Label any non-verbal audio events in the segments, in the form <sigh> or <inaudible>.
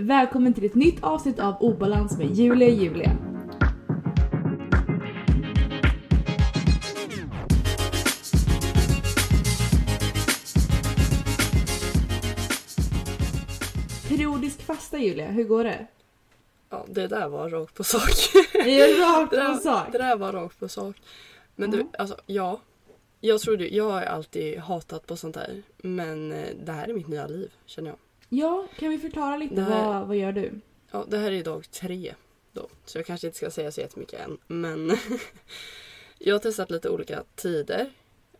Välkommen till ett nytt avsnitt av Obalans med Julia Julia. Periodisk fasta Julia, hur går det? Ja, det där var rakt på sak. <laughs> Det är rakt på där, sak. det där var rakt på sak. Men du, alltså ja. Jag trodde, jag har alltid hatat på sånt där. Men eh, det här är mitt nya liv, känner jag. Ja, kan vi förklara lite här- vad, vad gör du? Ja, det här är dag tre då. Så jag kanske inte ska säga så jättemycket än. Men <laughs> jag har testat lite olika tider.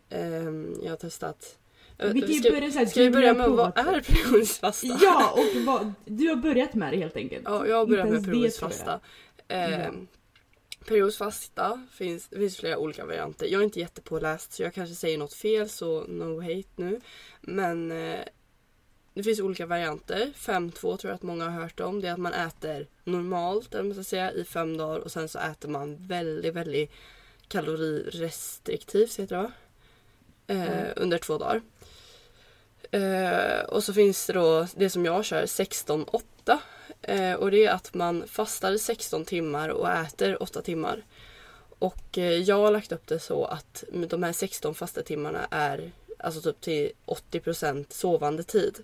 Ehm, jag har testat... Vi kan ju ska, börja så här, ska vi börja med vad är periodisk fasta? Ja, och vad, du har börjat med det helt enkelt. Ja, jag har börjat med ens det periodisk tror jag. fasta. Eh. Periodisk fasta finns, finns flera olika varianter. Jag är inte jättepåläst så jag kanske säger något fel så no hate nu. Men eh, det finns olika varianter. 5-2 tror jag att många har hört om. Det är att man äter normalt eller man ska säga, i fem dagar och sen så äter man väldigt, väldigt kalorirestriktivt heter det va? Eh, Mm. Under två dagar. Eh, och så finns det då det som jag kör 16-8. Eh, och det är att man fastar i 16 timmar och äter 8 timmar. Och eh, jag har lagt upp det så att de här 16 fasta timmarna är alltså typ till 80% sovande tid.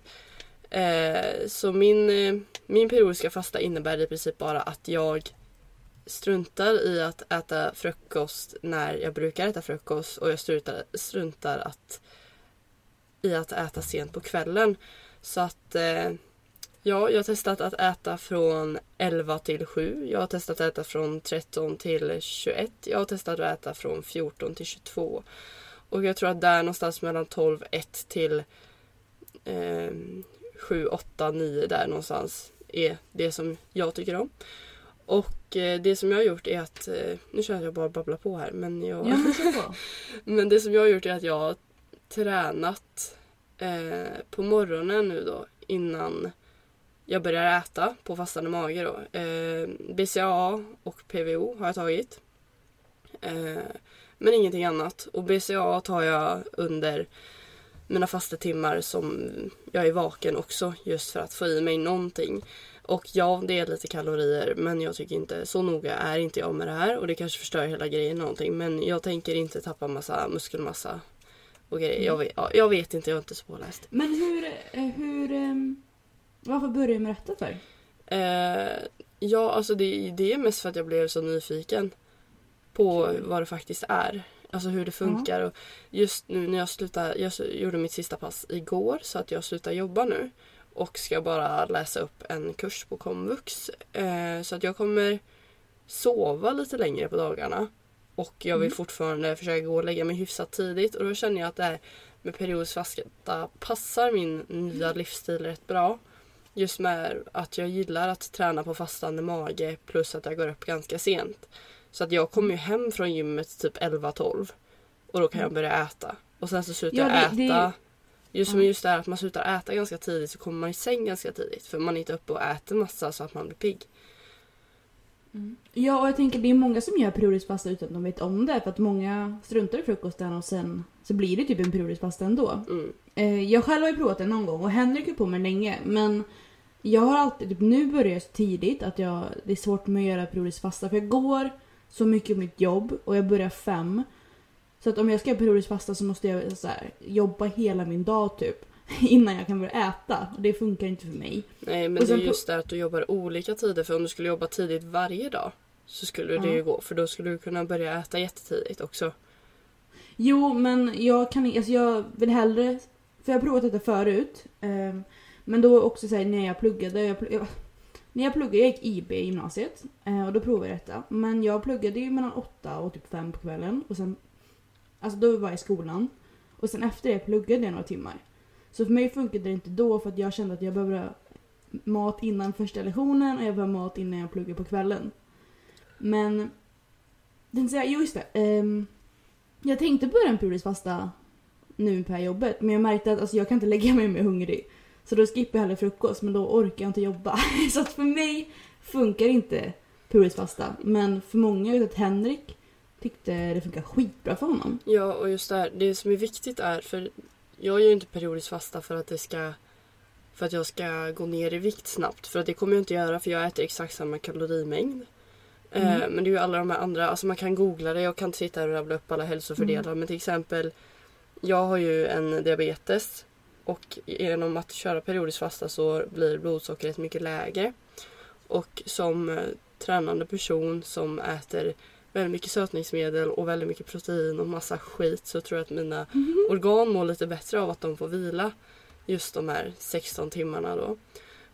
Eh, så min, eh, min periodiska fasta innebär i princip bara att jag struntar i att äta frukost när jag brukar äta frukost och jag struntar, struntar att, i att äta sent på kvällen. Så att eh, ja, jag har testat att äta från 11 till 7. Jag har testat att äta från 13 till 21. Jag har testat att äta från 14 till 22. Och jag tror att där någonstans mellan 12, 1 till eh, 7, 8, 9 där någonstans är det som jag tycker om. Och eh, det som jag har gjort är att, eh, nu känner jag bara babblar på här men jag... Ja, på. <laughs> Men det som jag har gjort är att jag har tränat eh, på morgonen nu då innan jag börjar äta på fastande mage då. Eh, BCAA och PVO har jag tagit. Eh, men ingenting annat. Och BCAA tar jag under mina fasta timmar som jag är vaken också just för att få i mig någonting. Och ja, det är lite kalorier men jag tycker inte, så noga är inte jag med det här och det kanske förstör hela grejen någonting men jag tänker inte tappa massa muskelmassa och grejer. Jag, vet, ja, jag vet inte, jag är inte så påläst. Men hur, eh, hur, ehm, varför började du med detta för? Eh, ja, alltså det, det är mest för att jag blev så nyfiken på vad det faktiskt är. Alltså hur det funkar. Och just nu när jag slutar, jag gjorde mitt sista pass igår så att jag slutar jobba nu. Och ska bara läsa upp en kurs på komvux. Eh, så att jag kommer sova lite längre på dagarna. Och jag vill Mm. fortfarande försöka gå och lägga mig hyfsat tidigt. Och då känner jag att det här med periodisk fasta passar min nya livsstil rätt bra. Just med att jag gillar att träna på fastande mage plus att jag går upp ganska sent. Så att jag kommer ju hem från gymmet typ 11-12 och då kan jag börja äta. Och sen så slutar Ja, jag det- det- äta. Just som just det här att man slutar äta ganska tidigt så kommer man i säng ganska tidigt. För man är inte uppe och äter massa så att man blir pigg. Ja, och jag tänker det är många som gör periodisk fasta utan att de vet om det. För att många struntar i frukosten och sen så blir det typ en periodisk fasta ändå. Mm. Eh, jag själv har ju provat det någon gång och Henrik har på mig länge. Men jag har alltid, typ nu börjar jag så tidigt att jag, det är svårt med att göra periodisk fasta. För jag går så mycket på mitt jobb och jag börjar fem. Så att om jag ska göra periodisk fasta så måste jag så här, jobba hela min dag typ. <laughs> Innan jag kan börja äta. Och det funkar inte för mig. Nej men det är just det att du jobbar olika tider. För om du skulle jobba tidigt varje dag så skulle det ju gå. För då skulle du kunna börja äta jättetidigt också. Jo, men jag kan alltså jag vill hellre... För jag har provat detta förut. Eh, men då också så här, när jag pluggade. Jag, jag, när jag pluggade, jag gick IB i gymnasiet. Eh, och då provade jag detta. Men jag pluggade ju mellan 8 och typ 5 på kvällen. Och sen... Alltså då var jag i skolan. Och sen efter det pluggade jag några timmar. Så för mig funkade det inte då för att jag kände att jag behövde mat innan första lektionen och jag behövde mat innan jag pluggade på kvällen. Men... Den säger, jo just det. Um, jag tänkte börja en periodisk fasta nu på det här jobbet men jag märkte att alltså, jag kan inte lägga mig mer hungrig. Så då skippar jag hellre frukost men då orkar jag inte jobba. <laughs> Så att för mig funkar inte periodisk fasta. Men för många, jag vet att Henrik tyckte det funkar skitbra för honom. Ja, och just det här, det som är viktigt är, för jag gör ju inte periodiskt fasta för att det ska för att jag ska gå ner i vikt snabbt. För att det kommer jag inte göra för jag äter exakt samma kalorimängd. Mm. Eh, men det är ju alla de här andra, alltså man kan googla det, jag kan inte sitta här och rabbla upp alla hälsofördelar. Men till exempel, jag har ju en diabetes. Och genom att köra periodiskt fasta så blir blodsockret mycket lägre. Och som eh, tränande person som äter väldigt mycket sötningsmedel och väldigt mycket protein och massa skit så tror jag att mina organ mår lite bättre av att de får vila just de här 16 timmarna då.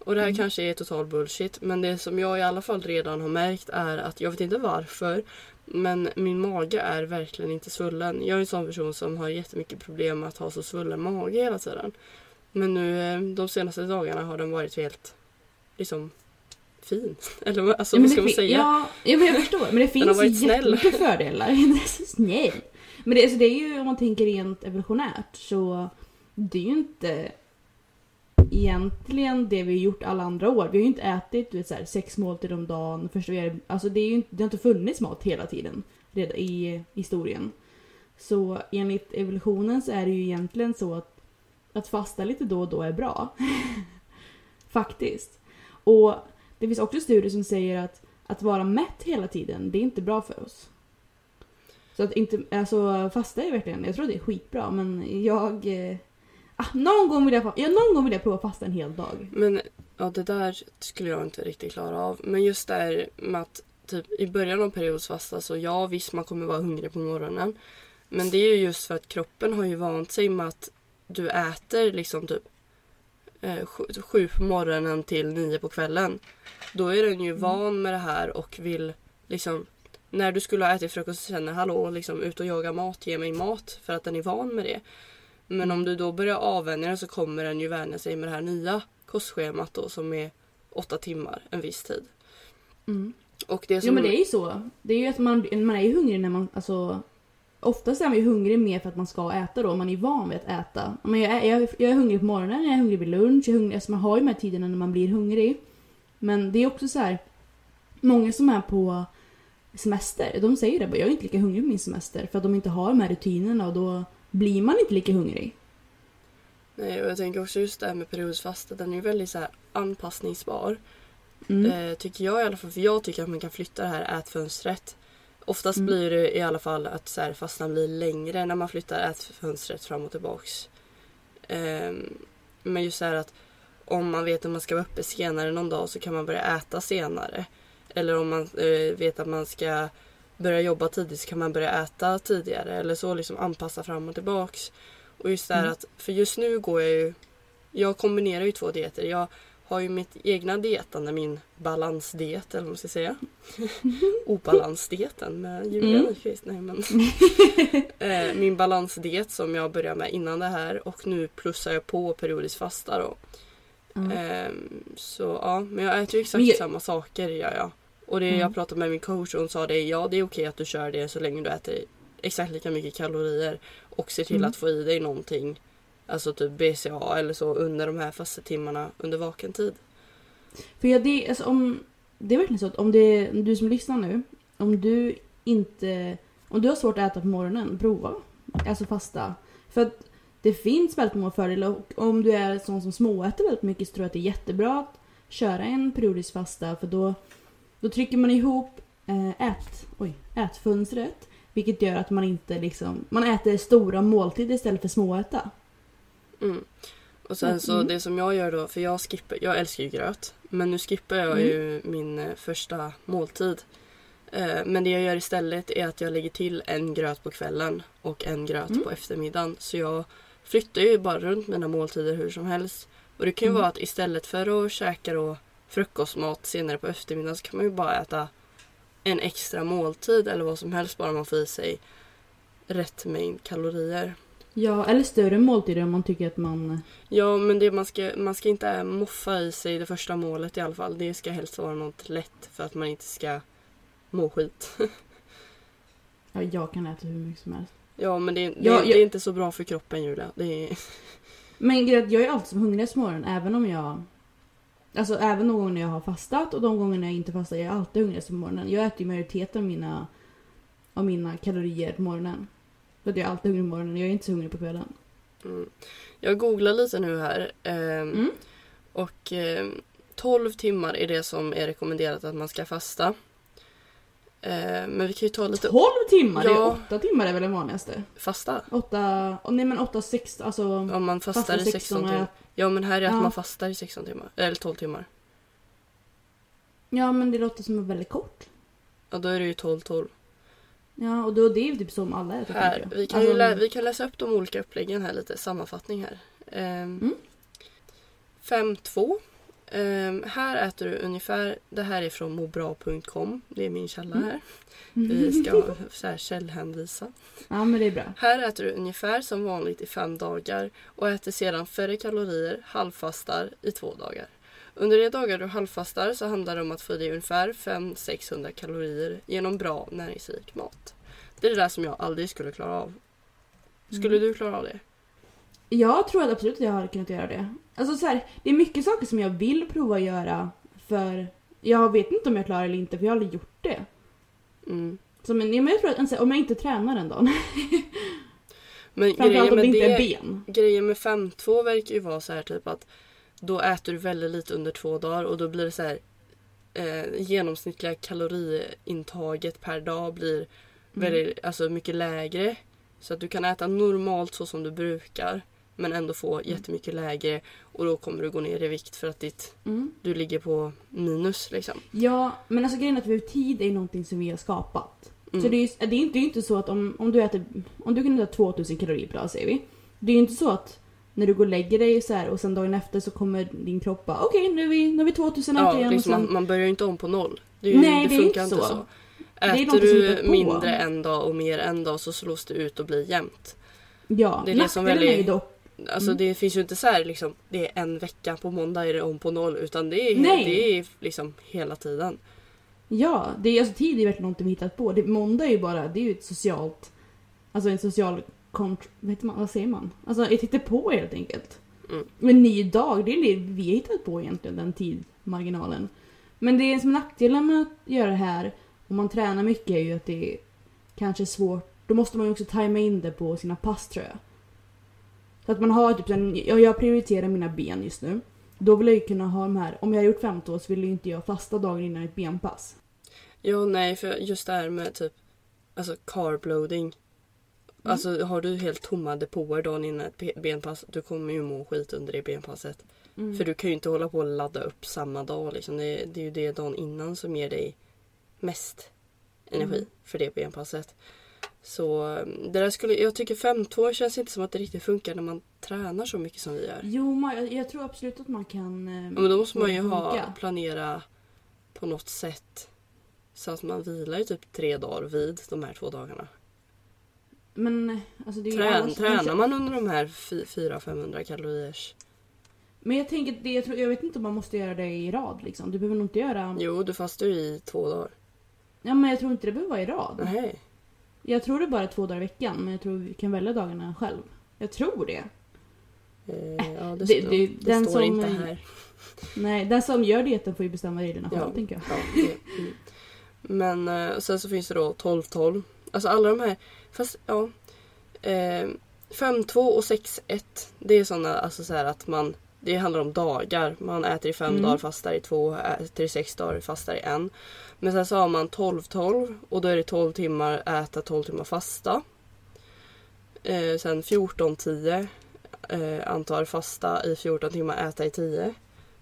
Och det här kanske är total bullshit men det som jag i alla fall redan har märkt är att jag vet inte varför men min mage är verkligen inte svullen. Jag är en sån person som har jättemycket problem med att ha så svullen mage hela tiden. Men nu eh, de senaste dagarna har den varit helt liksom fin. <laughs> Eller alltså, Ja, vad ska man säga? Ja, ja, men jag förstår. Men det <laughs> finns snäll. jättemycket fördelar. <laughs> Snäll. Men det, alltså, det är ju, om man tänker rent evolutionärt, så det är ju inte egentligen det vi har gjort alla andra år. Vi har ju inte ätit vet, så här, sex måltider om dagen. Först vi är, alltså det, är ju inte, det har inte funnits mat hela tiden redan i historien. Så enligt evolutionen så är det ju egentligen så att, att fasta lite då och då är bra. <laughs> Faktiskt. Och det finns också studier som säger att att vara mätt hela tiden, det är inte bra för oss. Så att inte, alltså fasta är verkligen, jag tror det är skitbra men jag... Eh, Ah, någon, gång vill jag, ja, någon gång vill jag prova fasta en hel dag. Men ja, det där skulle jag inte riktigt klara av. Men just det här med att typ i början av periodsfasta så ja visst man kommer vara hungrig på morgonen. Men det är ju just för att kroppen har ju vant sig med att du äter liksom typ eh, sju, sju på morgonen till nio på kvällen. Då är den ju van med det här och vill liksom när du skulle ha ätit frukost så känner hallå liksom ut och jaga mat, ge mig mat för att den är van med det. Men om du då börjar avvänja den så kommer den ju vänja sig med det här nya kostschemat då som är åtta timmar en viss tid. Och det som... Jo men det är ju så. Det är ju att man, man är ju hungrig när man, alltså Oftast är man ju hungrig mer för att man ska äta då, man är van vid att äta. Men jag, är, jag, jag är hungrig på morgonen, jag är hungrig vid lunch, jag är hungrig, alltså man har ju de här tiderna när man blir hungrig. Men det är också så här. Många som är på semester, de säger det bara, jag är inte lika hungrig på min semester för att de inte har de här rutinerna och då blir man inte lika hungrig. Nej, och jag tänker också just det här med periodisfasta, den är ju väldigt så anpassningsbar. Mm. Eh, tycker jag i alla fall, för jag tycker att man kan flytta det här ätfönstret. Oftast Mm. blir det i alla fall att så här, fastan blir längre när man flyttar ätfönstret fram och tillbaks. Ehm, men just så här att om man vet att man ska vara uppe senare någon dag så kan man börja äta senare. Eller om man eh, vet att man ska börja jobba tidigt så kan man börja äta tidigare. Eller så liksom anpassa fram och tillbaks. Och just det här Mm. att, för just nu går jag ju, jag kombinerar ju två dieter. Jag har ju mitt egna dietande, min balansdiet eller vad man ska säga. <laughs> Obalansdieten med Julia Mm. Nej, men. <laughs> eh, min balansdiet som jag började med innan det här och nu plussar jag på periodiskt fasta då. Mm. Ehm, så ja, men jag äter ju exakt jag- samma saker gör jag. Och det Mm. jag pratade med min coach och hon sa det, ja det är okej att du kör det så länge du äter exakt lika mycket kalorier och ser till Mm. att få i dig någonting. Alltså typ BCA eller så under de här fastetimmarna under vaken tid. För jag, det, alltså, om, det är verkligen så att om det, du som lyssnar nu, om du inte, om du har svårt att äta på morgonen, prova. Alltså fasta. För att det finns väldigt många fördelar och om du är sån som småäter väldigt mycket så tror jag att det är jättebra att köra en periodisk fasta för då, då trycker man ihop eh, ät, oj, ätfönstret. Vilket gör att man inte liksom, man äter stora måltider istället för småäta. Mm. Och sen så Mm. det som jag gör då, för jag skippar, jag älskar ju gröt. Men nu skippar jag Mm. ju min eh, första måltid. Eh, men det jag gör istället är att jag lägger till en gröt på kvällen och en gröt Mm. på eftermiddagen. Så jag flyttar ju bara runt mina måltider hur som helst. Och det kan ju Mm. vara att istället för att käka då frukostmat senare på eftermiddagen så kan man ju bara äta en extra måltid eller vad som helst bara man får i sig rätt mängd kalorier. Ja, eller större måltider om man tycker att man... Ja, men det, man, ska, man ska inte moffa i sig det första målet i alla fall. Det ska helst vara något lätt för att man inte ska må skit. Ja, jag kan äta hur mycket som helst. ja, men det, det, Ja, det jag- är inte så bra för kroppen Julia. Det är, Men jag är alltid som hungrigast på morgonen även om jag... Alltså även de gånger jag har fastat och de gånger jag inte fastar. Jag är alltid hungrigast på morgonen. Jag äter ju majoriteten av mina, av mina kalorier på morgonen. För att jag är alltid hungrig på morgonen. Jag är inte så hungrig på kvällen. mm. Jag googlar lite nu här. ehm, Mm. Och eh, 12 timmar är det som är rekommenderat att man ska fasta. Eh, men vi kan ju ta lite 12 timmar? Det Ja. är 8 timmar är väl den vanligaste? fasta. 8... Oh, nej men 8, 6 alltså... Om man fastar fasta i 16 och timmar. Ja men här är att Ja. man fastar i 16 timmar. Eller 12 timmar. Ja men det låter som väldigt kort. Ja då är det ju 12-12. Ja och då det är ju typ som alla äter Här, vi, kan Alltså, lä- vi kan läsa upp de olika uppläggen här lite, sammanfattning här. Ehm, Mm. 5-2. Ehm, här äter du ungefär, det här är från mobra.com, det är min källa Mm. här. Vi ska <laughs> så här källhänvisa. Ja men det är bra. Här äter du ungefär som vanligt i fem dagar och äter sedan färre kalorier, halvfastar i två dagar. Under de dagar du halvfastar så handlar det om att få i dig ungefär 500-600 kalorier genom bra näringsrik mat. Det är det där som jag aldrig skulle klara av. Skulle Mm. du klara av det? Jag tror absolut att jag hade kunnat göra det. Alltså så här, det är mycket saker som jag vill prova att göra för jag vet inte om jag klarar eller inte för jag har aldrig gjort det. Mm. Så men, ja, men jag tror att om jag inte tränar en dag, <laughs> Men grejen om det inte är ben. grejen med 5-2 verkar ju vara så här typ att då äter du väldigt lite under två dagar och då blir det så här eh, genomsnittliga kaloriintaget per dag blir Mm. väldigt, alltså mycket lägre. Så att du kan äta normalt så som du brukar men ändå få Mm. jättemycket lägre och då kommer du gå ner i vikt för att ditt, Mm. du ligger på minus liksom. Ja, men alltså grejen är att vi- tid är någonting som vi har skapat. Mm. Så det är, det är inte, det är inte så att om, om du äter, om du kan äta 2000 kalorier per dag säger vi. Det är ju inte så att när du går och lägger dig så här och sen dagen efter så kommer din kropp bara okej nu är vi, nu är vi 2000 äter Ja, igen liksom, sen... man, börjar ju inte om på noll. Det, ju, Nej, det det är funkar inte så. så. Äter du mindre en dag och mer en dag så slås det ut och blir jämnt. Ja, det är det som nackdelen är väldigt- dock Alltså Mm. det finns ju inte så här liksom, det är en vecka på måndag är det om på noll utan det är, Nej. det är liksom hela tiden. Ja, det är, alltså, tid är verkligen någonting vi hittat på. Det, måndag är ju bara, det är ju ett socialt... Alltså en social kont... Vet man, vad säger man? Alltså ett hittepå helt enkelt. Mm. En ny dag, det är det vi har hittat på egentligen, den tidmarginalen. Men det som är nackdelen med att göra det här, om man tränar mycket, är ju att det är kanske svårt. Då måste man ju också tajma in det på sina pass tror jag. Så att man har typ en, ja, jag prioriterar mina ben just nu. Då vill jag ju kunna ha de här, om jag har gjort 15 så vill ju inte jag fasta dagen innan ett benpass. Ja nej för just det här med typ alltså carbloading. Alltså har du helt tomma depåer dagen innan ett be- benpass du kommer ju må skit under det benpasset. Mm. För du kan ju inte hålla på och ladda upp samma dag liksom. Det, det är ju det dagen innan som ger dig mest energi Mm. för det benpasset. Så um, det där skulle, jag tycker 5-2 känns inte som att det riktigt funkar när man tränar så mycket som vi gör. Jo, man, jag, jag tror absolut att man kan... eh, Ja, men då måste man ju ha, planera på något sätt. Så att man vilar i typ tre dagar vid de här två dagarna. Men alltså det är ju Trän, alla- tränar man under de här 400-500 kaloriers? Men jag tänker, det, jag, tror, jag vet inte om man måste göra det i rad liksom. Du behöver nog inte göra... Jo, du fastar ju i två dagar. Ja, men jag tror inte det behöver vara i rad. Nej. Jag tror det är bara två dagar i veckan, men jag tror vi kan välja dagarna själv. Jag tror det. Eh, ja, det, det- det- det står inte här. Nej, den som gör dieten får ju bestämma reglerna själv, Ja. tänker jag. Ja, mm. Men eh, sen så finns det då 12-12. Alltså alla de här. Fast ja. Eh, 5-2 och 6-1. Det är sådana alltså så här att man. Det handlar om dagar. Man äter i fem Mm. dagar, fastar i två, äter i sex dagar, fastar i en. Men sen så har man 12-12 och då är det 12 timmar äta, 12 timmar fasta. Eh, sen 14-10 eh, antar fasta i 14 timmar, äta i 10.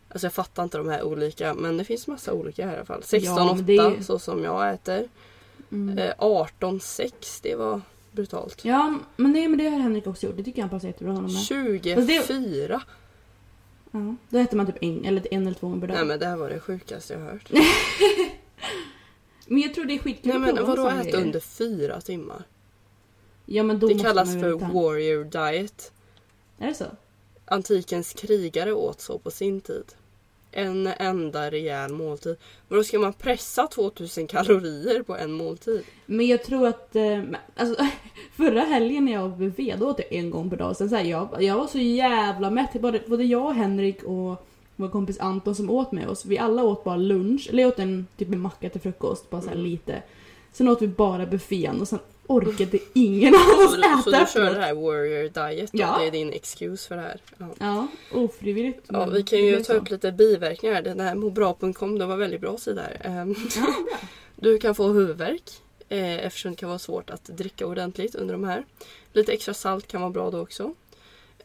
Alltså jag fattar inte de här olika men det finns massa olika här i alla fall. 16-8 Ja, det är- så som jag äter. Mm. Eh, 18-6 det var brutalt. Ja, men det, men det har Henrik också gjort. Det tycker jag han passar jättebra honom med. 24! Ja, då äter man typ en eller en eller två gånger per dag. Nej men det här var det sjukaste jag har hört. <laughs> Men jag tror det är skitkul Nej men vadå äta under fyra timmar? Ja men då Det måste kallas man för warrior diet. Är det så? Antikens krigare åt så på sin tid. En enda rejäl måltid. Men då ska man pressa 2000 kalorier på en måltid. Men jag tror att, eh, alltså, <laughs> förra helgen när jag var på buffé då åt jag en gång per dag. Sen så här, jag, jag var så jävla mätt. Både, både jag och Henrik och vår kompis Anton som åt med oss, vi alla åt bara lunch. Eller jag åt en, typ en macka till frukost, bara så här lite. Sen åt vi bara buffén och sen orkade ingen av oss Så, du- äta så du kör det här warrior diet då? Ja. Det är din excuse för det här? Ja. Ja, ofrivilligt. Ja, vi kan ju ta upp lite biverkningar. Den här mobra.com, det var väldigt bra sida här. Ehm, <laughs> Du kan få huvudvärk eh, eftersom det kan vara svårt att dricka ordentligt under de här. Lite extra salt kan vara bra då också.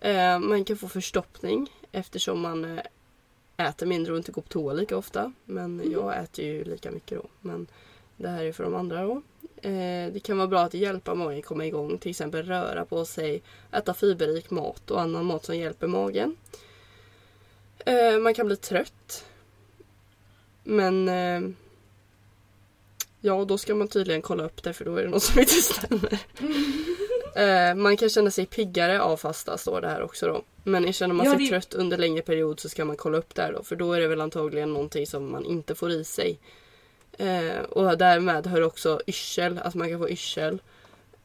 Eh, Man kan få förstoppning eftersom man eh, äter mindre och inte går på toa lika ofta. Men jag äter ju lika mycket då. Men det här är för de andra då. Eh, Det kan vara bra att hjälpa magen komma igång. Till exempel röra på sig, äta fiberrik mat och annan mat som hjälper magen. Eh, Man kan bli trött. Men eh, Ja, då ska man tydligen kolla upp det för då är det något som inte stämmer. Eh, man kan känna sig piggare av fasta står det här också då. Men känner man Ja, sig det- trött under längre period så ska man kolla upp det här då. För då är det väl antagligen någonting som man inte får i sig. Eh, och därmed hör också yrsel, att man kan få yrsel.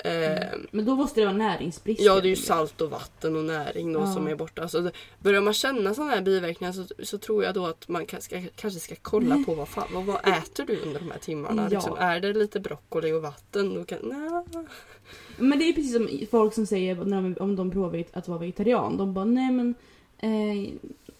Eh, Men då måste det vara näringsbrist. Ja, det är ju salt och vatten och näring då Ja. som är borta. Så det- börjar man känna sådana här biverkningar så, så tror jag då att man ka- ska, kanske ska kolla på vad, fan, vad, vad äter du under de här timmarna. Ja. Liksom, är det lite broccoli och vatten? Då kan, nej. Men det är precis som folk som säger när de, om de provar att vara vegetarian. De bara nej men eh,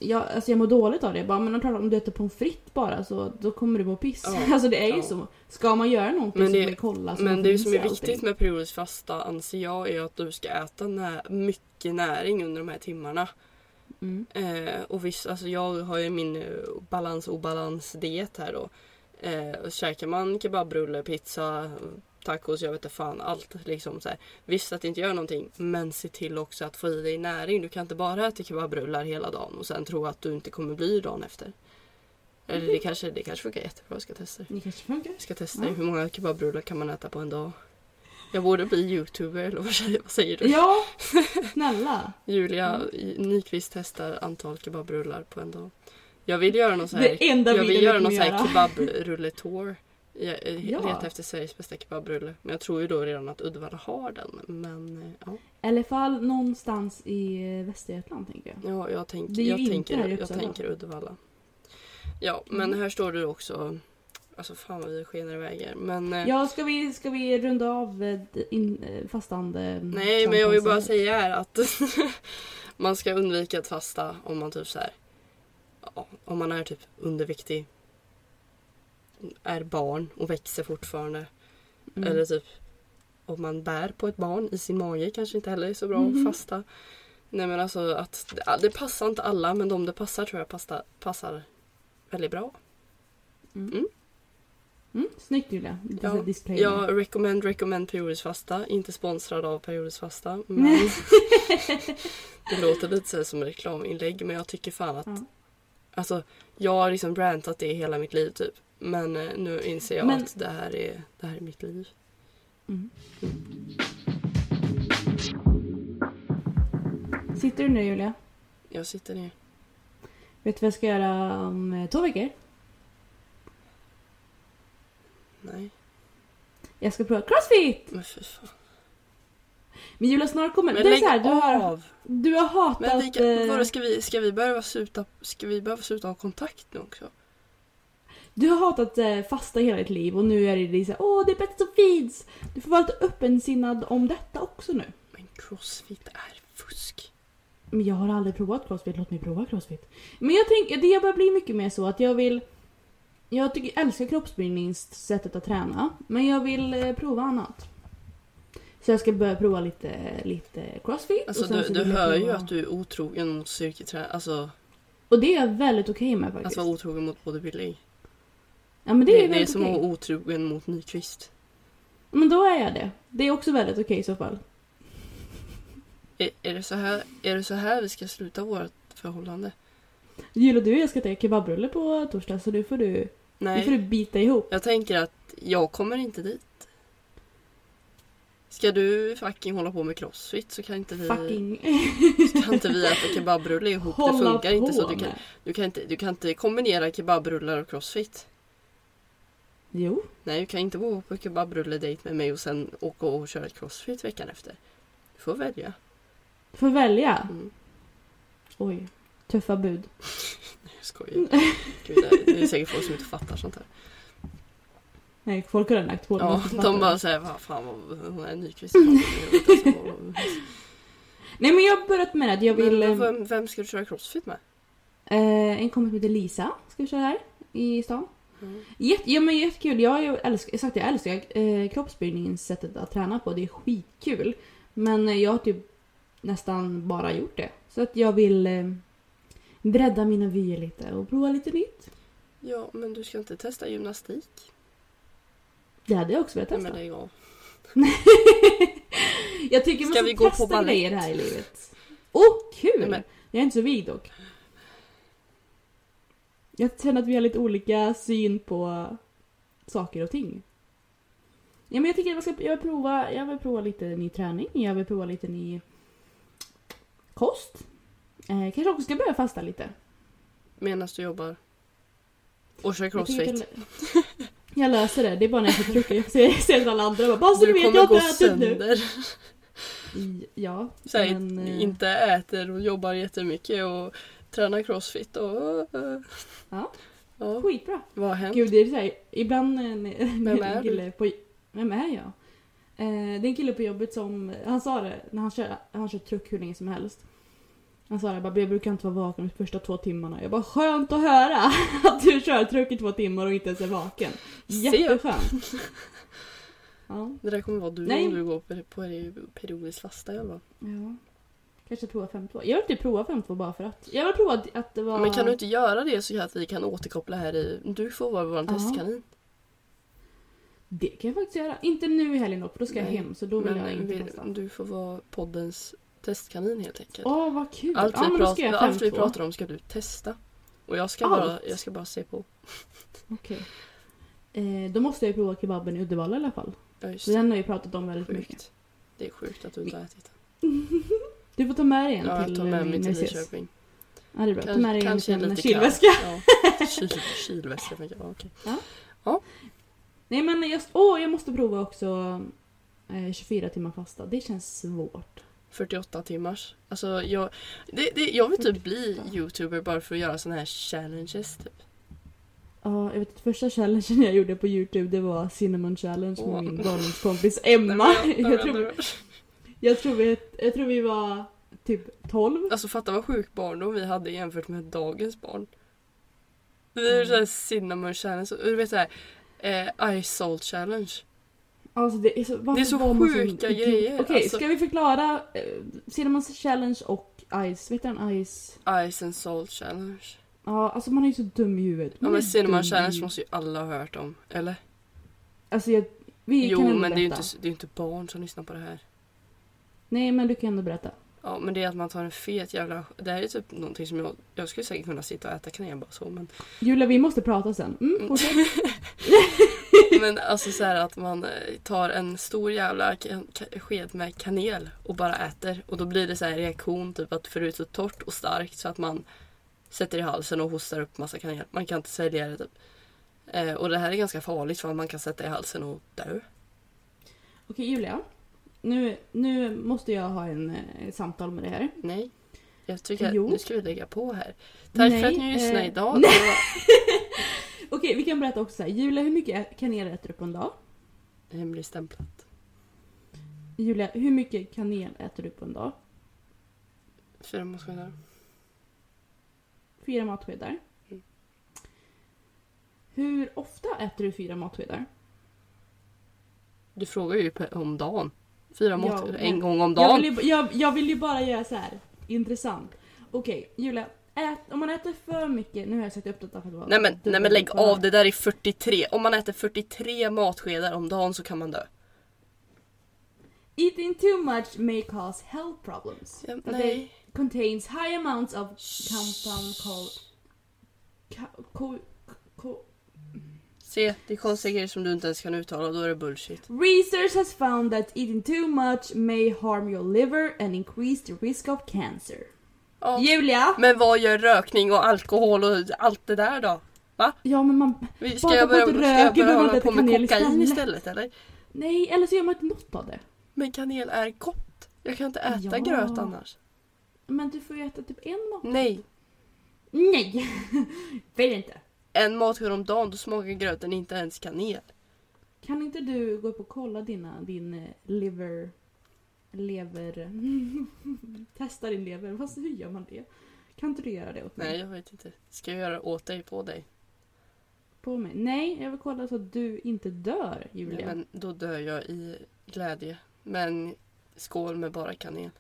jag, alltså jag mår dåligt av det. Jag bara, men klart, om du äter pommes frites bara så då kommer du må piss. Ja. <laughs> Alltså det är ju Ja. så. Ska man göra någonting Men så det- man kolla. så Men det som är viktigt allting. med periodisk fasta anser jag är att du ska äta nä- mycket näring under de här timmarna. Mm. Eh, och visst, alltså jag har ju min eh, balans obalans diet här då. Eh, och käkar man kebabrulle, pizza, tacos, jag vet inte fan allt liksom så här. Visst att det inte gör någonting men se till också att få i dig näring. Du kan inte bara äta kebabrullar hela dagen och sen tro att du inte kommer bli dagen efter. Eller det kanske, det kanske funkar jättebra, jag ska testa det. Kanske funkar. Jag ska testa Ja. Hur många kebabrullar kan man äta på en dag? Jag borde bli youtuber eller vad säger, vad säger du? Ja, <laughs> snälla. Julia i- Nyqvist testar antal kebabrullar på en dag. Jag vill göra någon så här, jag vill göra någon här göra. Jag Ja. letar efter Sveriges bästa kebabrulle. Men jag tror ju då redan att Uddevalla har den. Men eh, ja, I alla fall någonstans i eh, Västergötland tänker jag. ja jag, tänk, jag, tänker, jag tänker Uddevalla. Ja, men Mm. här står det också Alltså fan vad vi skenar iväg här. Men, eh, Ja, ska vi, ska vi runda av in, fastande? Nej, men jag vill bara säga här att <laughs> man ska undvika att fasta om man typ så här, om man är typ underviktig, är barn och växer fortfarande. Mm. Eller typ om man bär på ett barn i sin mage kanske inte heller är så bra Mhm. att fasta. Nej men alltså att det, passar inte alla men de det passar tror jag passar, passar väldigt bra. Mm. Mm. Mm, snyggt Julia. Ja. Jag recommend, recommend periodisk fasta. Inte sponsrad av periodisk fasta. <laughs> Men det låter lite så som reklaminlägg men jag tycker fan att Ja. Alltså jag har liksom rantat det hela mitt liv typ. Men eh, nu inser jag Men- att det här, är, det här är mitt liv. Mm. Sitter du nu Julia? Jag sitter ner. Vet du vad jag ska göra om eh, två veckor? Nej, Jag ska prova crossfit! men fy fan. Men Julia snart kommer... Men det är så här, du har, du har hatat... Men vi, kan- eh, ska, vi, ska, vi sluta, ska vi behöva sluta ha kontakt nu också? Du har hatat eh, fasta hela ditt liv och nu är det här, åh det är bättre som finns! Du får vara lite öppensinnad om detta också nu. Men crossfit är fusk. Men jag har aldrig provat crossfit, låt mig prova crossfit. Men jag tänker, det börjar bli mycket mer så att jag vill... Jag tycker, älskar kroppsbildningssättet att träna, men jag vill eh, prova annat. Så jag ska börja prova lite, lite crossfit. Alltså och sen du, du hör ju prova- att du är otrogen mot styrketräning. Alltså Och det är jag väldigt okej med faktiskt. att vara otrogen mot bodybuilding. Ja men det Det, är det, är som att vara otrogen mot Nyqvist. Men då är jag det. Det är också väldigt okej i så fall. Är, är, det så här, är det så här vi ska sluta vårt förhållande? Gillar du jag ska ta kebabrulle på torsdag så nu får du, nu får du Nej, bita ihop. jag tänker att jag kommer inte dit. Ska du fucking hålla på med crossfit så kan inte vi, Fucking kan inte vi äta kebabrulle ihop. Det hålla funkar inte så. Du kan, du, kan inte, du kan inte kombinera kebabrullar och crossfit. Jo. Nej, du kan inte gå på kebabrulle-dejt med mig och sen åka och köra ett crossfit veckan efter. Du får välja. Får välja. Mm. Oj. Tuffa bud. <laughs> Jag skojar. Gud, det är- det säkert folk som inte fattar sånt här. Nej, folk har redan lagt på det. Ja, de bara det. säger vad fan vad hon är Nyqvist. Nej men jag har börjat med att jag vill... Men eh, vem, vem ska du köra crossfit med? Eh, en kompis som heter Lisa ska vi köra här i stan. Mm. Jätte, ja men jättekul. Jag, har ju älskar, sagt, jag älskar eh, kroppsbyggningens sättet att träna på. Det är skitkul. Men eh, jag har typ nästan bara gjort det. Så att jag vill eh, bredda mina vyer lite och prova lite nytt. Ja, men du ska inte testa gymnastik? Det hade jag också velat Nej testa. men lägg <laughs> av. jag tycker man Ska vi gå på testa balett? grejer här i livet. Åh, kul! Nej, Jag är inte så vig dock. Jag känner att vi har lite olika syn på saker och ting. Ja, men jag tycker att jag, ska, jag, vill prova, jag vill prova lite ny träning, jag vill prova lite ny kost. Eh, kanske också ska börja fasta lite. Medan du jobbar? Och kör crossfit? jag, <laughs> jag löser det, det är bara när jag får trycka. Jag ser, ser alla andra bara bara så du Du vet jag har inte ätit nu. Ja, Så men... eh, Inte äter och jobbar jättemycket och tränar crossfit och... eh, Ja. ja. Skitbra. Vad har hänt? Gud, det är så här, ibland när Vem är kille på... Vem är jag? Eh, det är en kille på jobbet som, han sa det när han kör, han kör truck hur länge som helst. Han sa det, bara, jag brukar inte vara vaken de första två timmarna. Jag bara skönt att höra <laughs> att du kör truck i två timmar och inte ens är vaken. Jätteskönt. <laughs> Ja, Det där kommer vara du Nej. om du går på, periodiskt fasta i alla fall. ja. Kanske prova 5-2. Jag vill typ prova 5-2 bara för att. Jag vill prova att, det var... Men kan du inte göra det så att vi kan återkoppla här i... Du får vara vår Ja. testkanin. Det kan jag faktiskt göra. Inte nu i helgen dock, för då ska jag Nej, hem så då vill jag Men inte vi, testa. du får vara poddens testkanin helt enkelt. Åh vad kul! allt, ja, vi men då prat, ska jag allt vi 5-2. pratar om ska du testa. Och jag ska, Allt? bara, jag ska bara se på. Okej. Eh, då måste jag ju prova kebaben i Uddevalla i alla fall. Ja, just den har jag pratat om väldigt mycket. Sjukt. Det är sjukt att du inte har ätit den. <laughs> Du får ta med dig en Ja, jag till tar med eh, mig till. Nyköping. Ja, det är bra. Ta Kan- med dig en kanske en kylväska. Ja, kyl, kylväska. tänker jag. Okej. Nej men just, åh, jag måste prova också eh, 24 timmar fasta. Det känns svårt. 48 timmars. Alltså jag, det, det, jag vill typ bli youtuber bara för att göra såna här challenges. Typ. Ja, jag vet att första challengen jag gjorde på Youtube det var Cinnamon Challenge Åh. med min barndomskompis Emma. Nej, <laughs> jag, jag- tror, jag, tror vi, jag tror vi var typ 12. Alltså fatta vad sjuk barndom vi hade jämfört med dagens barn. Vi är såhär cinnamon challenge du vet såhär eh, ice salt challenge. Alltså det är så, Det är så sjuka idiot? grejer, Okej, alltså. ska vi förklara eh, Cinnamon Challenge och Ice? Vet du en Ice? Ice and salt challenge. Ja, alltså man är ju så dum i huvudet. Ja Man är men cinnamon challenge måste ju alla ha hört om. Eller? Alltså jag, vi jo kan ändå men det är ju inte, det är ju inte barn som lyssnar på det här. Nej men du kan ändå berätta. Ja men det är att man tar en fet jävla... Det här är typ någonting som jag... Jag skulle säkert kunna sitta och äta kanel bara så men... Julia vi måste prata sen. Mm, fortsätt. <laughs> Men alltså så här att man eh, tar en stor jävla sked med kanel och bara äter. Och då blir det så här reaktion typ att för det är så torrt och starkt så att man sätter i halsen och hostar upp massa kanel. Man kan inte sälja det typ. Eh, och det här är ganska farligt för att man kan sätta i halsen och dö. Okej Julia. Nu, nu måste jag ha en eh, samtal med dig här. Nej. Jag tycker att Jo. nu ska vi lägga på här. Tack för Nej, att ni lyssnade eh, idag. <laughs> nej. Det var <laughs> Okej vi kan berätta också så här. Julia hur mycket kanel äter du på en dag? hemligstämplat. Julia hur mycket kanel äter du på en dag? Fyra matskedar. Fyra matskedar. Mm. Hur ofta äter du fyra matskedar? Du frågar ju om dagen. Fyra men- En gång om Jag dagen. vill, ju, jag, jag vill ju bara göra så här intressant. Okej, Julia. Ät, om man äter för mycket, nu har jag sagt upp detta för att vara Nej men, nej men lägg av, det där är 43. Om man äter 43 matskedar om dagen så kan man dö. Eating too much may cause health problems. Ja, nej. It contains high amounts of compound called... Ka, ko, ko, Se, det är konstiga grejer som du inte ens kan uttala, då är det bullshit. Research has found that eating too much may harm your liver and increase the risk of cancer. Ja. Julia! Men vad gör rökning och alkohol och allt det där då? Va? Ja men man... Ska jag börja, ska jag börja hålla på med kokain istället. istället eller? Nej, eller så gör man ett mått av det. Men kanel är gott. Jag kan inte äta Ja. gröt annars. Men du får ju äta typ en mat. Nej. Nej! <laughs> Vill inte. En matsked om dagen, då smakar gröten inte ens kanel. Kan inte du gå upp och kolla dina, din eh, liver... Lever... <laughs> Testa din lever. Fast hur gör man det? Kan inte du göra det åt mig? Nej, jag vet inte. Ska jag göra det åt dig, på dig? På mig? Nej, jag vill kolla så att du inte dör, Nej, Julia. men då dör jag i glädje. Men skål med bara kanel.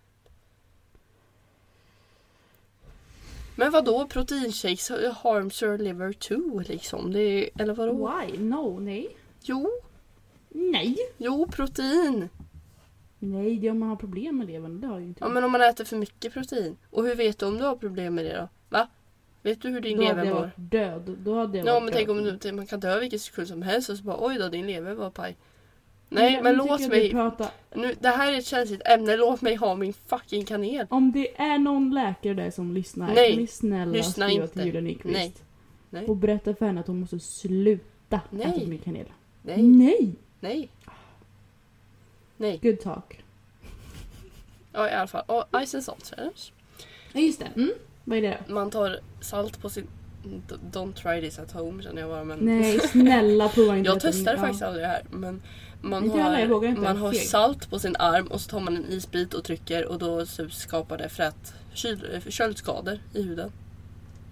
Men vad då proteinshakes harms your liver too liksom? Det är, eller vadå? Why? No, nej. Jo, Nej! jo protein. Nej, det är om man har problem med levern. Det har ju inte Ja jag. men om man äter för mycket protein. Och hur vet du om du har problem med det då? Va? Vet du hur din Då hade lever jag mår? varit död. Då hade jag Ja varit men tänk död. om du, man kan dö vilken sekund som helst och så bara oj då din lever var paj. Nej men tycker låt mig. Prata. Nu, det här är ett känsligt ämne, låt mig ha min fucking kanel. Om det är någon läkare där som lyssnar, Nej, kan ni snälla lyssna skriva inte. till Julia Nyqvist? Nej. Nej. Och berätta för henne att hon måste sluta Nej. äta mycket kanel. Nej, Nej! nej. Nej. Good talk. Ja i alla fall. Och Ice and Salt Challenge. Ja just det. Mm. Vad är det då? Man tar salt på sin... Don't try this at home känner jag bara men... Nej snälla prova inte <laughs> Jag testade Ja. faktiskt aldrig det här men man Inte jag har, man jag är har salt på sin arm och så tar man en isbit och trycker och då skapar det frät, kyl, eh, köldskador i huden.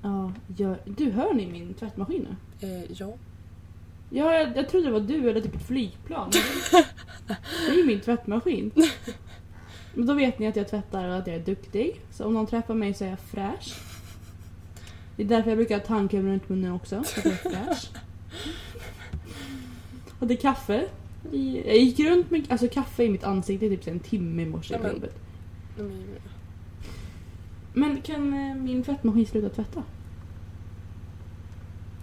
Ja, gör... Du hör ni min tvättmaskin nu? Eh, ja. Ja, jag, jag trodde det var du eller typ ett flygplan. <laughs> Det är ju min tvättmaskin. <laughs> Men då vet ni att jag tvättar och att jag är duktig. Så om någon träffar mig så är jag fräsch. Det är därför jag brukar ha tandkräm runt munnen också. Så att jag är fräsch. Är kaffe. I- Jag gick runt med alltså, kaffe i mitt ansikte i typ en timme i morse Ja, på men- jobbet. De är- Men kan eh, min tvättmaskin sluta tvätta?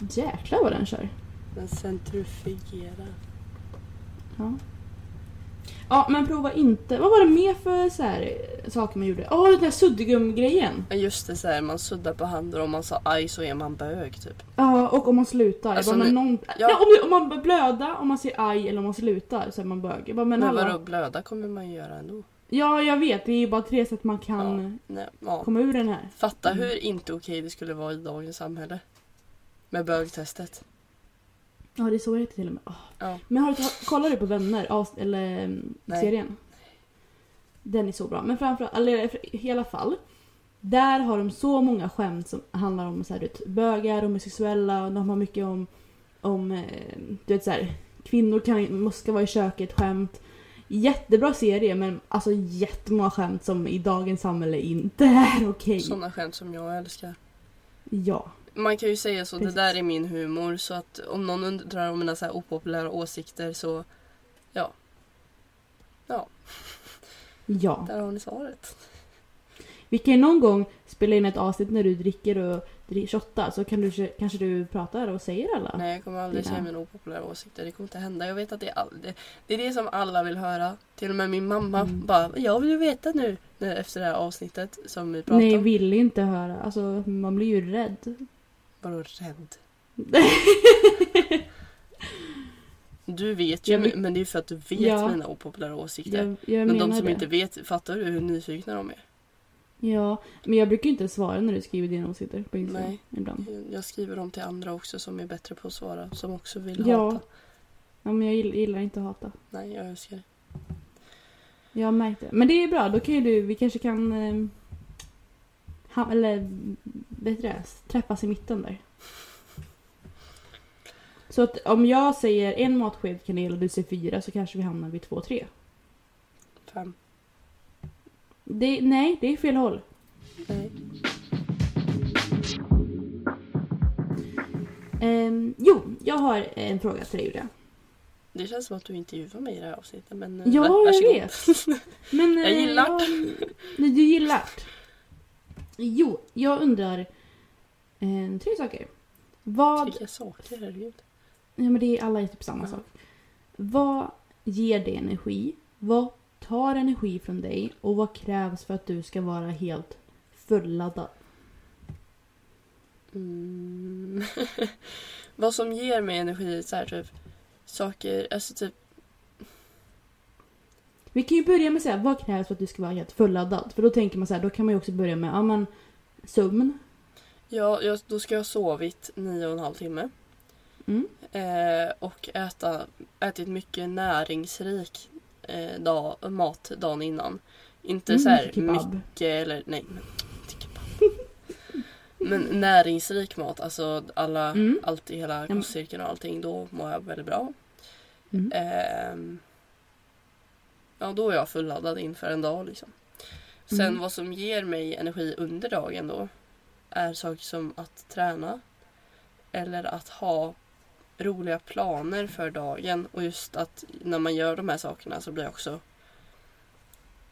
Jäklar vad den kör. Den centrifugerar. Ja. Ja, men prova inte. Vad var det mer för så här, eh, saker man gjorde? Åh, den där suddgum-grejen. Ja, Just det, så här, man suddar på handen och om man sa aj så är man bög typ. Ja, och om man slutar. Alltså, bara, men nu- någon... ja. ja. om, om man börjar blöda, om man säger aj eller om man slutar så är man bög. Jag bara, men, Men hallå. vadå blöda kommer man göra ändå. Ja, jag vet. Det är ju bara tre sätt man kan Ja, nej, ja. komma ur den här. Fatta hur inte okej det skulle vara i dagens samhälle. Med bögtestet. Ja, det är så det heter till och med. Åh. Ja. Men har du, kollar du på Vänner? avs- Eller mm, Nej. serien? Den är så bra. Men framförallt, eller i alla fall. Där har de så många skämt som handlar om så här, du vet, bögar, homosexuella. och De har mycket om, om eh, du vet så här, kvinnor kan, måste vara i köket, skämt. Jättebra serie men alltså jättemånga skämt som i dagens samhälle inte är okej. Sådana skämt som jag älskar. Ja. Man kan ju säga så, Precis. det där är min humor. Så att om någon undrar om mina så här opopulära åsikter så ja. Ja, Ja. där har ni svaret. Vi kan ju någon gång spela in ett avsnitt när du dricker och shottar så kan du, kanske du pratar och säger alla. Nej, jag kommer aldrig Dina. säga mina opopulära åsikter. Det kommer inte hända. Jag vet att det är, all, det, det är det som alla vill höra. Till och med min mamma Mm. bara, jag vill ju veta nu. När, efter det här avsnittet som vi pratade Nej, om. vill inte höra. Alltså, man blir ju rädd. Vadå rädd? Du vet ju, Jag men det är för att du vet Ja. mina opopulära åsikter. Jag, jag men de som det. inte vet, fattar du hur nyfikna de är? Ja, men jag brukar ju inte svara när du skriver dina åsikter på Instagram Nej. ibland. Jag skriver dem till andra också som är bättre på att svara. Som också vill Ja. hata. Ja, men jag gillar, gillar inte att hata. Nej, jag älskar det. Jag har märkt det. Men det är bra, då kan ju du, vi kanske kan... Eh, ha, eller, vet du det? Träffas i mitten där. Så att om jag säger en matsked kanel och du säger fyra så kanske vi hamnar vid två, tre. Fem. Det, nej, det är fel håll. Nej. Ehm, jo, jag har en fråga till dig Julia. Det känns som att du intervjuar mig i det här avsnittet. Men, eh, Ja, jag vet. Men, <laughs> Jag eh, gillar Nej, du gillar Jo, jag undrar eh, tre saker. Vad... Vilka saker, herregud. Ja men det är alla är typ samma Ja. sak. Vad ger dig energi? Vad tar energi från dig? Och vad krävs för att du ska vara helt fulladdad? Mm. <laughs> Vad som ger mig energi så här typ saker, alltså typ Vi kan ju börja med säga vad krävs för att du ska vara helt fulladdad? För då tänker man så här, då kan man ju också börja med, ja men sömn. Ja, jag, då ska jag ha sovit nio och en halv timme. Mm. Eh, och äta, ätit mycket näringsrik eh, dag, mat dagen innan. Inte Mm, så här mycket eller nej, <laughs> men, näringsrik mat, alltså alla, Mm. allt i hela kostcirkeln och allting. Då mår jag väldigt bra. Mm. Ehm, ja, då är jag fulladdad inför en dag liksom. Sen Mm. vad som ger mig energi under dagen då är saker som att träna eller att ha roliga planer för dagen och just att när man gör de här sakerna så blir jag också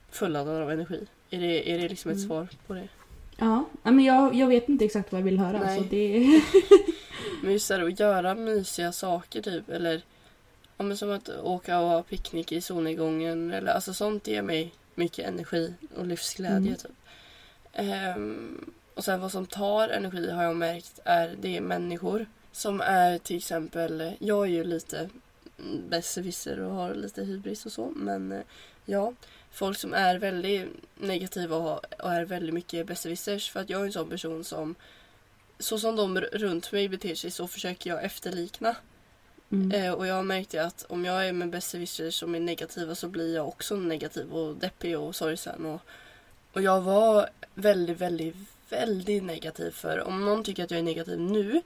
fulladdad av energi. Är det, är det liksom ett Mm. svar på det? Ja, men jag, jag vet inte exakt vad jag vill höra. Nej. Så det... <laughs> Men just det här att göra mysiga saker typ eller ja, men som att åka och ha picknick i solnedgången eller alltså sånt ger mig mycket energi och livsglädje Mm. typ. Ehm, och sen vad som tar energi har jag märkt är det är människor som är till exempel, jag är ju lite besserwisser och har lite hybris och så men eh, ja, folk som är väldigt negativa och, och är väldigt mycket besserwissers för att jag är en sån person som så som de runt mig beter sig så försöker jag efterlikna. Mm. Eh, och jag har märkt det att om jag är med besserwissers som är negativa så blir jag också negativ och deppig och sorgsen. Och, och jag var väldigt, väldigt, väldigt negativ för om någon tycker att jag är negativ nu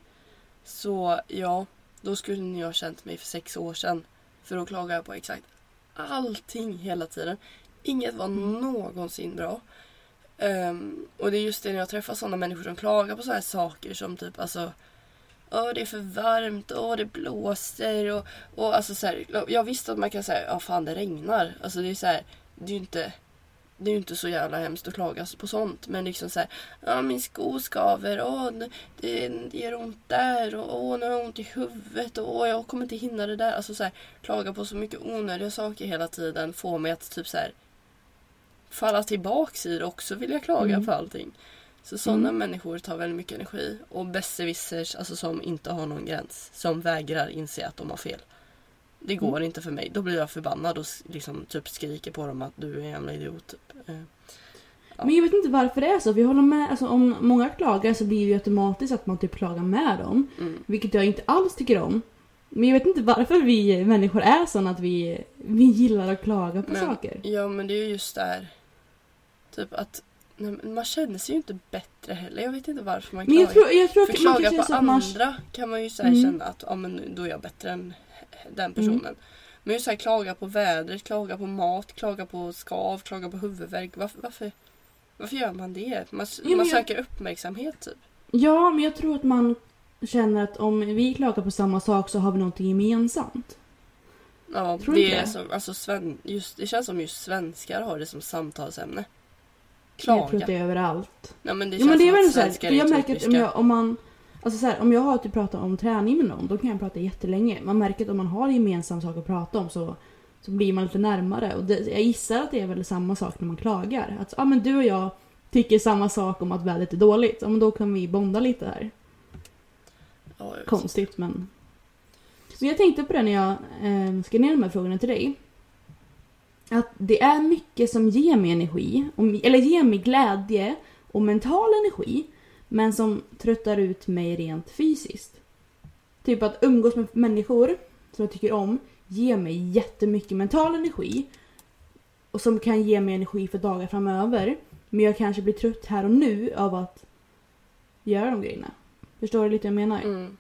så ja, då skulle ni ha känt mig för sex år sedan. För då klagar jag på exakt allting hela tiden. Inget var någonsin bra. Ehm, och det är just det när jag träffar sådana människor som klagar på sådana här saker som typ alltså Åh det är för varmt, åh det blåser och, och alltså så här, Jag visste att man kan säga, ja fan det regnar. Alltså det är så här, det är ju inte det är inte så jävla hemskt att klaga på sånt. Men liksom så här, ja min sko skaver, åh det, det gör ont där och åh nu har jag ont i huvudet och åh jag kommer inte hinna det där. Alltså så här, klaga på så mycket onödiga saker hela tiden får mig att typ så här falla tillbaks i det också vill jag klaga Mm. på allting. Så sådana Mm. människor tar väldigt mycket energi. Och besserwissers, alltså som inte har någon gräns. Som vägrar inse att de har fel. Det går Mm. inte för mig. Då blir jag förbannad och liksom typ skriker på dem att du är en jävla idiot. Typ. Eh, Ja. Men jag vet inte varför det är så. Vi håller med. Alltså, om många klagar så blir det ju automatiskt att man typ klagar med dem. Mm. Vilket jag inte alls tycker om. Men jag vet inte varför vi människor är såna att vi, vi gillar att klaga på Men- saker. Ja men det är ju just där. Typ att nej, men man känner sig ju inte bättre heller. Jag vet inte varför man Men jag klagar. tror, jag tror För klaga på att man... andra kan man ju så Mm. känna att ja, men då är jag bättre än den personen. Men just så här, klaga på vädret, klaga på mat, klaga på skav, klaga på huvudvärk. Varför, varför, varför gör man det? Man, men man jag- söker uppmärksamhet typ. Ja, men jag tror att man känner att om vi klagar på samma sak så har vi någonting gemensamt. Ja, Tror det, är det? som, alltså, just, det känns som just svenskar har det som samtalsämne. Jag tror Klaga. att det är överallt. Ja, men det Ja, men det är väl så här, jag är märker att om jag, om man... Alltså så här, om jag har typ pratat om träning med någon, då kan jag prata jättelänge. Man märker att om man har gemensam sak att prata om så, så blir man lite närmare. Och det, jag gissar att det är väl samma sak när man klagar. Att ja, men du och jag tycker samma sak om att vädret är dåligt. Ja, men då kan vi bonda lite här. Ja, jag. Konstigt men... Men jag tänkte på det när jag eh, skrev ner de här frågorna till dig. Att det är mycket som ger mig energi, eller ger mig glädje och mental energi. Men som tröttar ut mig rent fysiskt. Typ att umgås med människor som jag tycker om ger mig jättemycket mental energi. Och som kan ge mig energi för dagar framöver. Men jag kanske blir trött här och nu av att göra de grejerna. Förstår du lite vad jag menar? Mm.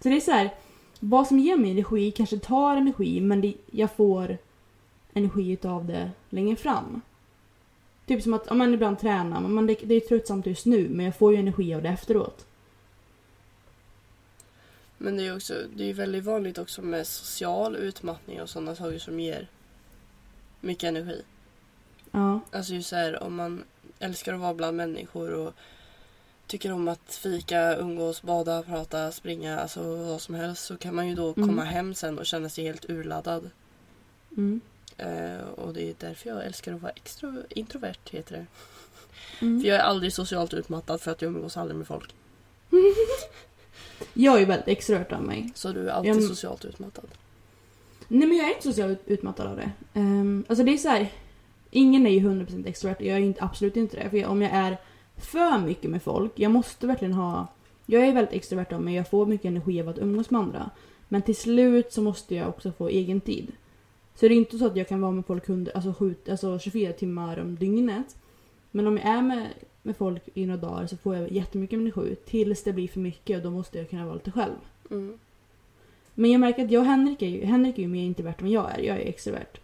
Så det är så här, vad som ger mig energi kanske tar energi men det, jag får energi utav det längre fram. Typ som att, om man ibland tränar, men man, det, det är tröttsamt just nu men jag får ju energi av det efteråt. Men det är ju också, det är väldigt vanligt också med social utmattning och sådana saker som ger mycket energi. Ja. Alltså just så här om man älskar att vara bland människor och tycker om att fika, umgås, bada, prata, springa, alltså vad som helst så kan man ju då komma Mm. hem sen och känna sig helt urladdad. Mm. Eh, och det är därför jag älskar att vara extro, introvert heter det. Mm. För jag är aldrig socialt utmattad för att jag umgås aldrig med folk. <laughs> Jag är väldigt extrovert av mig. Så du är alltid Jag- socialt utmattad. Nej men jag är inte socialt utmattad av det. Um, alltså det är så här. Ingen är ju 100% extrovert jag är inte, absolut inte det. För jag, om jag är för mycket med folk, jag måste verkligen ha... Jag är väldigt extrovert av mig, jag får mycket energi av att umgås med andra. Men till slut så måste jag också få egen tid. Så det är inte så att jag kan vara med folk 100, alltså, sju, alltså 24 timmar om dygnet. Men om jag är med, med folk i några dagar så får jag jättemycket energi tills det blir för mycket och då måste jag kunna vara lite själv. Mm. Men jag märker att jag och Henrik är ju, Henrik är ju mer introvert än jag är. Jag är extrovert.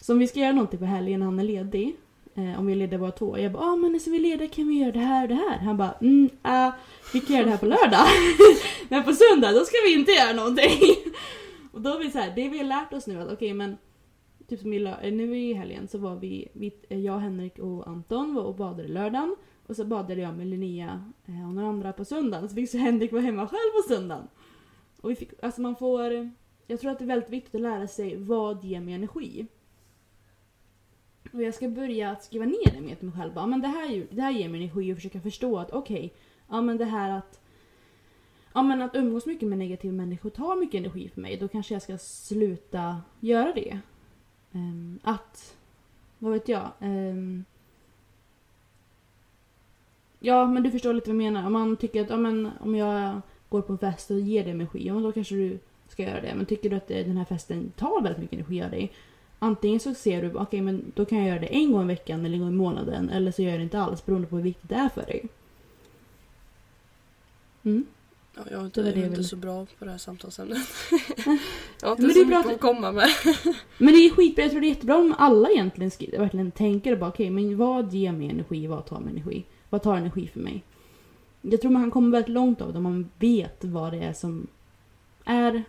Så om vi ska göra någonting på helgen när han är ledig. Eh, om vi är lediga bara två. Jag bara, ah, men när vi är lediga kan vi göra det här och det här. Han bara, mm, äh, vi kan göra det här på lördag. <laughs> men på söndag då ska vi inte göra någonting. <laughs> och då är vi så här, det vi har lärt oss nu att okej men Typ som i eh, nu i helgen så var vi, vi, eh, jag, Henrik och Anton var och badade lördagen. Och så badade jag med Linnea eh, och några andra på söndagen. Så fick så Henrik vara hemma själv på söndagen. Och vi fick, alltså man får... Jag tror att det är väldigt viktigt att lära sig vad ger mig energi. Och jag ska börja att skriva ner det med till mig själv. Ja, men det, här, det här ger mig energi och försöka förstå att okej, ja men det här att... Ja men att umgås mycket med negativa människor tar mycket energi för mig. Då kanske jag ska sluta göra det. Ehm, att... Vad vet jag? Ehm, ja men du förstår lite vad jag menar. Om man tycker att ja, men, om jag går på en fest och ger dig energi, ja, då kanske du ska göra det. Men tycker du att eh, den här festen tar väldigt mycket energi av dig, antingen så ser du okej men då kan jag göra det en gång i veckan eller en gång i månaden, eller så gör jag det inte alls beroende på hur viktigt det är för dig. Mm. Ja, jag är inte, Det var jag det är inte så bra på det här samtalsämnet. <laughs> jag har inte Men det så är bra mycket att- att komma med. <laughs> Men det är skitbra, jag tror det är jättebra om alla egentligen skriver, verkligen tänker och bara okej men vad ger mig energi, vad tar mig energi? Vad tar energi för mig? Jag tror man komma väldigt långt av det om man vet vad det är som är,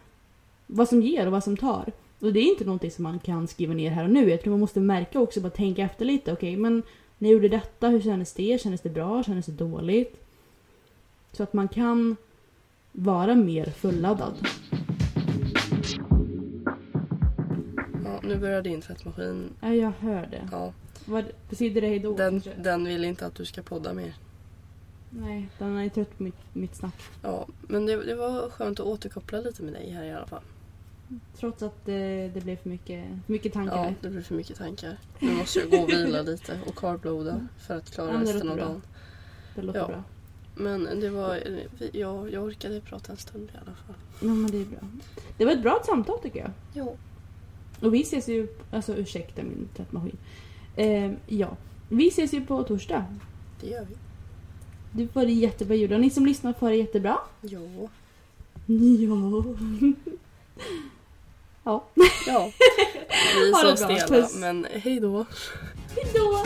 vad som ger och vad som tar. Och det är inte någonting som man kan skriva ner här och nu. Jag tror man måste märka också, bara tänka efter lite. Okej, men när jag gjorde detta, hur kändes det? Kändes det bra? Kändes det dåligt? Så att man kan vara mer fulladdad. Ja, nu börjar din tvättmaskin. Ja, jag hör det. Ja, Vad, betyder det hejdå? den, den vill inte att du ska podda mer. Nej, den är trött på mitt, mitt snack. Ja, men det, det var skönt att återkoppla lite med dig här i alla fall. Trots att det, det blev för mycket, för mycket tankar. Ja, det blir för mycket tankar. Nu måste jag gå och vila lite och karbloda för att klara Ja, resten av dagen. Det låter Ja. bra. Men det var, jag, jag orkade prata en stund i alla fall. Ja, men det är bra. Det var ett bra samtal tycker jag. Jo. Och vi ses ju, alltså ursäkta min tvättmaskin. Eh, ja, vi ses ju på torsdag. Det gör vi. Du får det jättebra ljud och ni som lyssnar får det jättebra. Jo. Ja. <laughs> ja. Ja. Vi är så bra. stela, men hej då. Hejdå!